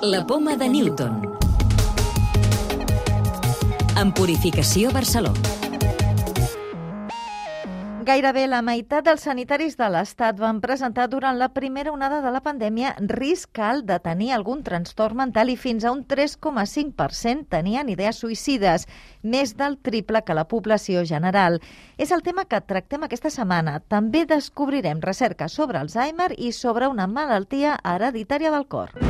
La poma de Newton. En Purificació Barcelona. Gairebé la meitat dels sanitaris de l'Estat van presentar durant la primera onada de la pandèmia risc alt de tenir algun trastorn mental i fins a un 3,5% tenien idees suïcides, més del triple que la població general. És el tema que tractem aquesta setmana. També descobrirem recerca sobre Alzheimer i sobre una malaltia hereditària del cor.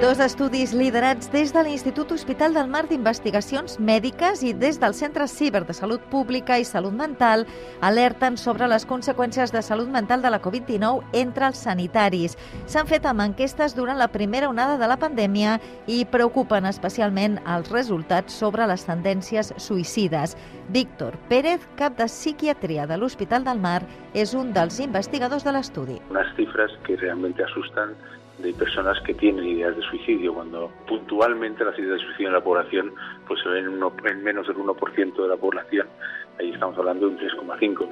Dos estudis liderats des de l'Institut Hospital del Mar d'Investigacions Mèdiques i des del Centre Ciber de Salut Pública i Salut Mental alerten sobre les conseqüències de salut mental de la Covid-19 entre els sanitaris. S'han fet amb enquestes durant la primera onada de la pandèmia i preocupen especialment els resultats sobre les tendències suïcides. Víctor Pérez, cap de psiquiatria de l'Hospital del Mar, és un dels investigadors de l'estudi. Unas cifras que realmente asustan de personas que tienen ideas de suicidio, cuando puntualmente las ideas de suicidio en la población pues se ven en menos del 1% de la población, ahí estamos hablando de un 3,5%.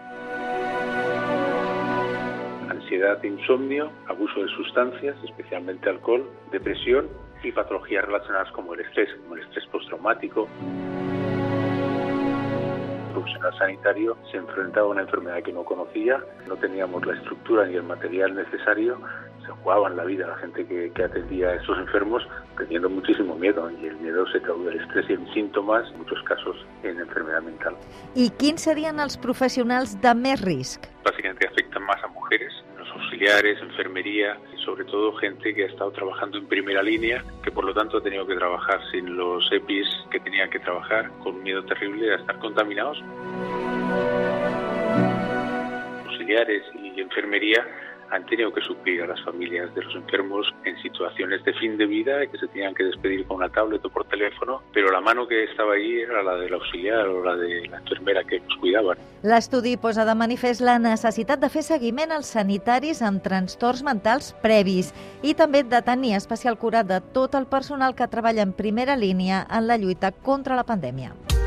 Ansiedad, insomnio, abuso de sustancias, especialmente alcohol, depresión y patologías relacionadas como el estrés, como el estrés postraumático profesional sanitario se enfrentaba a una enfermedad que no conocía, no teníamos la estructura ni el material necesario, se jugaban la vida la gente que, que atendía a estos enfermos teniendo muchísimo miedo y el miedo se traduce el estrés y en síntomas, en muchos casos en enfermedad mental. I quins serien els professionals de més risc? Básicamente afectan más a mujeres, los auxiliares, enfermería y sobre todo gente que ha estado trabajando en primera línea, que por lo tanto ha tenido que trabajar sin los EPIs que tenía que trabajar, con un miedo terrible a estar contaminados. Auxiliares y enfermería han tenido que suplir a las familias de los enfermos en situaciones de fin de vida que se tenían que despedir con una tablet o por teléfono, pero la mano que estava ahí era la del auxiliar o la de la enfermera que los cuidaban. L'estudi posa de manifest la necessitat de fer seguiment als sanitaris amb trastorns mentals previs i també de tenir especial cura de tot el personal que treballa en primera línia en la lluita contra la pandèmia.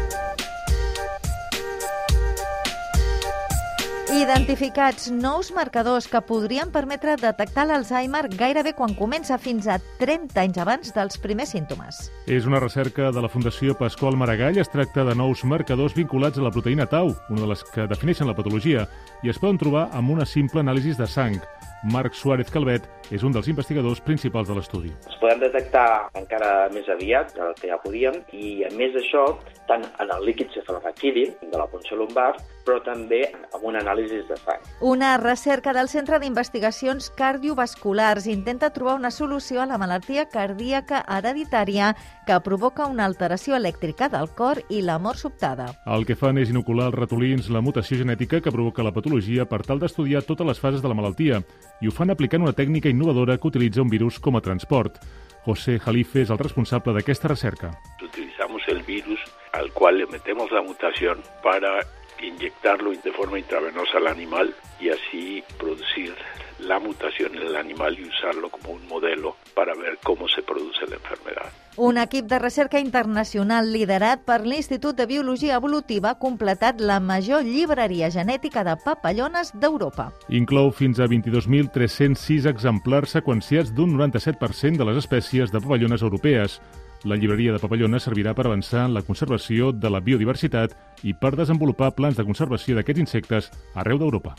Identificats nous marcadors que podrien permetre detectar l'Alzheimer gairebé quan comença fins a 30 anys abans dels primers símptomes. És una recerca de la Fundació Pasqual Maragall. Es tracta de nous marcadors vinculats a la proteïna tau, una de les que defineixen la patologia, i es poden trobar amb una simple anàlisi de sang. Marc Suárez Calvet és un dels investigadors principals de l'estudi. Es poden detectar encara més aviat del que ja podíem i, a més d'això, tant en el líquid cefalorraquidi de la punció lumbar, però també amb una anàlisi de sang. Una recerca del Centre d'Investigacions Cardiovasculars intenta trobar una solució a la malaltia cardíaca hereditària que provoca una alteració elèctrica del cor i la mort sobtada. El que fan és inocular als ratolins la mutació genètica que provoca la patologia per tal d'estudiar totes les fases de la malaltia i ho fan aplicant una tècnica innovadora que utilitza un virus com a transport. José Jalife és el responsable d'aquesta recerca. Utilizamos el virus al cual le metemos la mutación para inyectarlo de forma intravenosa al animal y así producir la mutación en el animal y usarlo como un modelo para ver cómo se produce la enfermedad. Un equip de recerca internacional liderat per l'Institut de Biologia Evolutiva ha completat la major llibreria genètica de papallones d'Europa. Inclou fins a 22.306 exemplars seqüenciats d'un 97% de les espècies de papallones europees. La llibreria de papallones servirà per avançar en la conservació de la biodiversitat i per desenvolupar plans de conservació d'aquests insectes arreu d'Europa.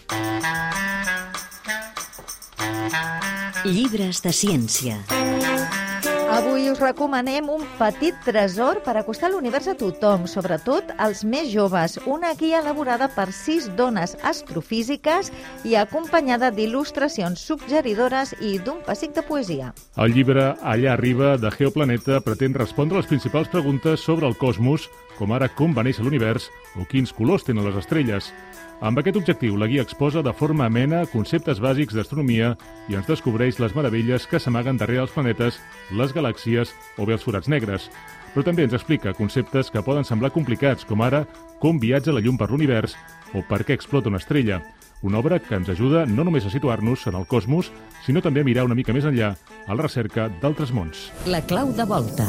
Llibres de ciència. Avui us recomanem un petit tresor per acostar l'univers a tothom, sobretot als més joves. Una guia elaborada per sis dones astrofísiques i acompanyada d'il·lustracions suggeridores i d'un pessic de poesia. El llibre Allà arriba, de Geoplaneta, pretén respondre les principals preguntes sobre el cosmos, com ara com va néixer l'univers o quins colors tenen les estrelles. Amb aquest objectiu, la guia exposa de forma amena conceptes bàsics d'astronomia i ens descobreix les meravelles que s'amaguen darrere els planetes, les galàxies o bé els forats negres. Però també ens explica conceptes que poden semblar complicats, com ara com viatja la llum per l'univers o per què explota una estrella. Una obra que ens ajuda no només a situar-nos en el cosmos, sinó també a mirar una mica més enllà, a la recerca d'altres mons. La clau de volta.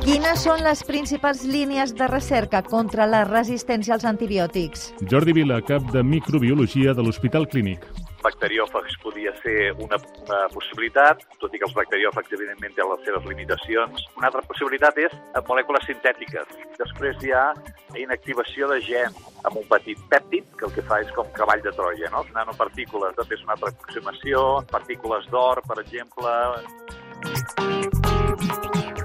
Quines són les principals línies de recerca contra la resistència als antibiòtics? Jordi Vila, cap de microbiologia de l'Hospital Clínic. bacteriòfags podia ser una, una possibilitat, tot i que els bacteriòfags, evidentment, tenen les seves limitacions. Una altra possibilitat és molècules sintètiques. Després hi ha inactivació de gens amb un petit pèptid, que el que fa és com cavall de Troia, no? Nanopartícules, també és una altra aproximació, partícules d'or, per exemple...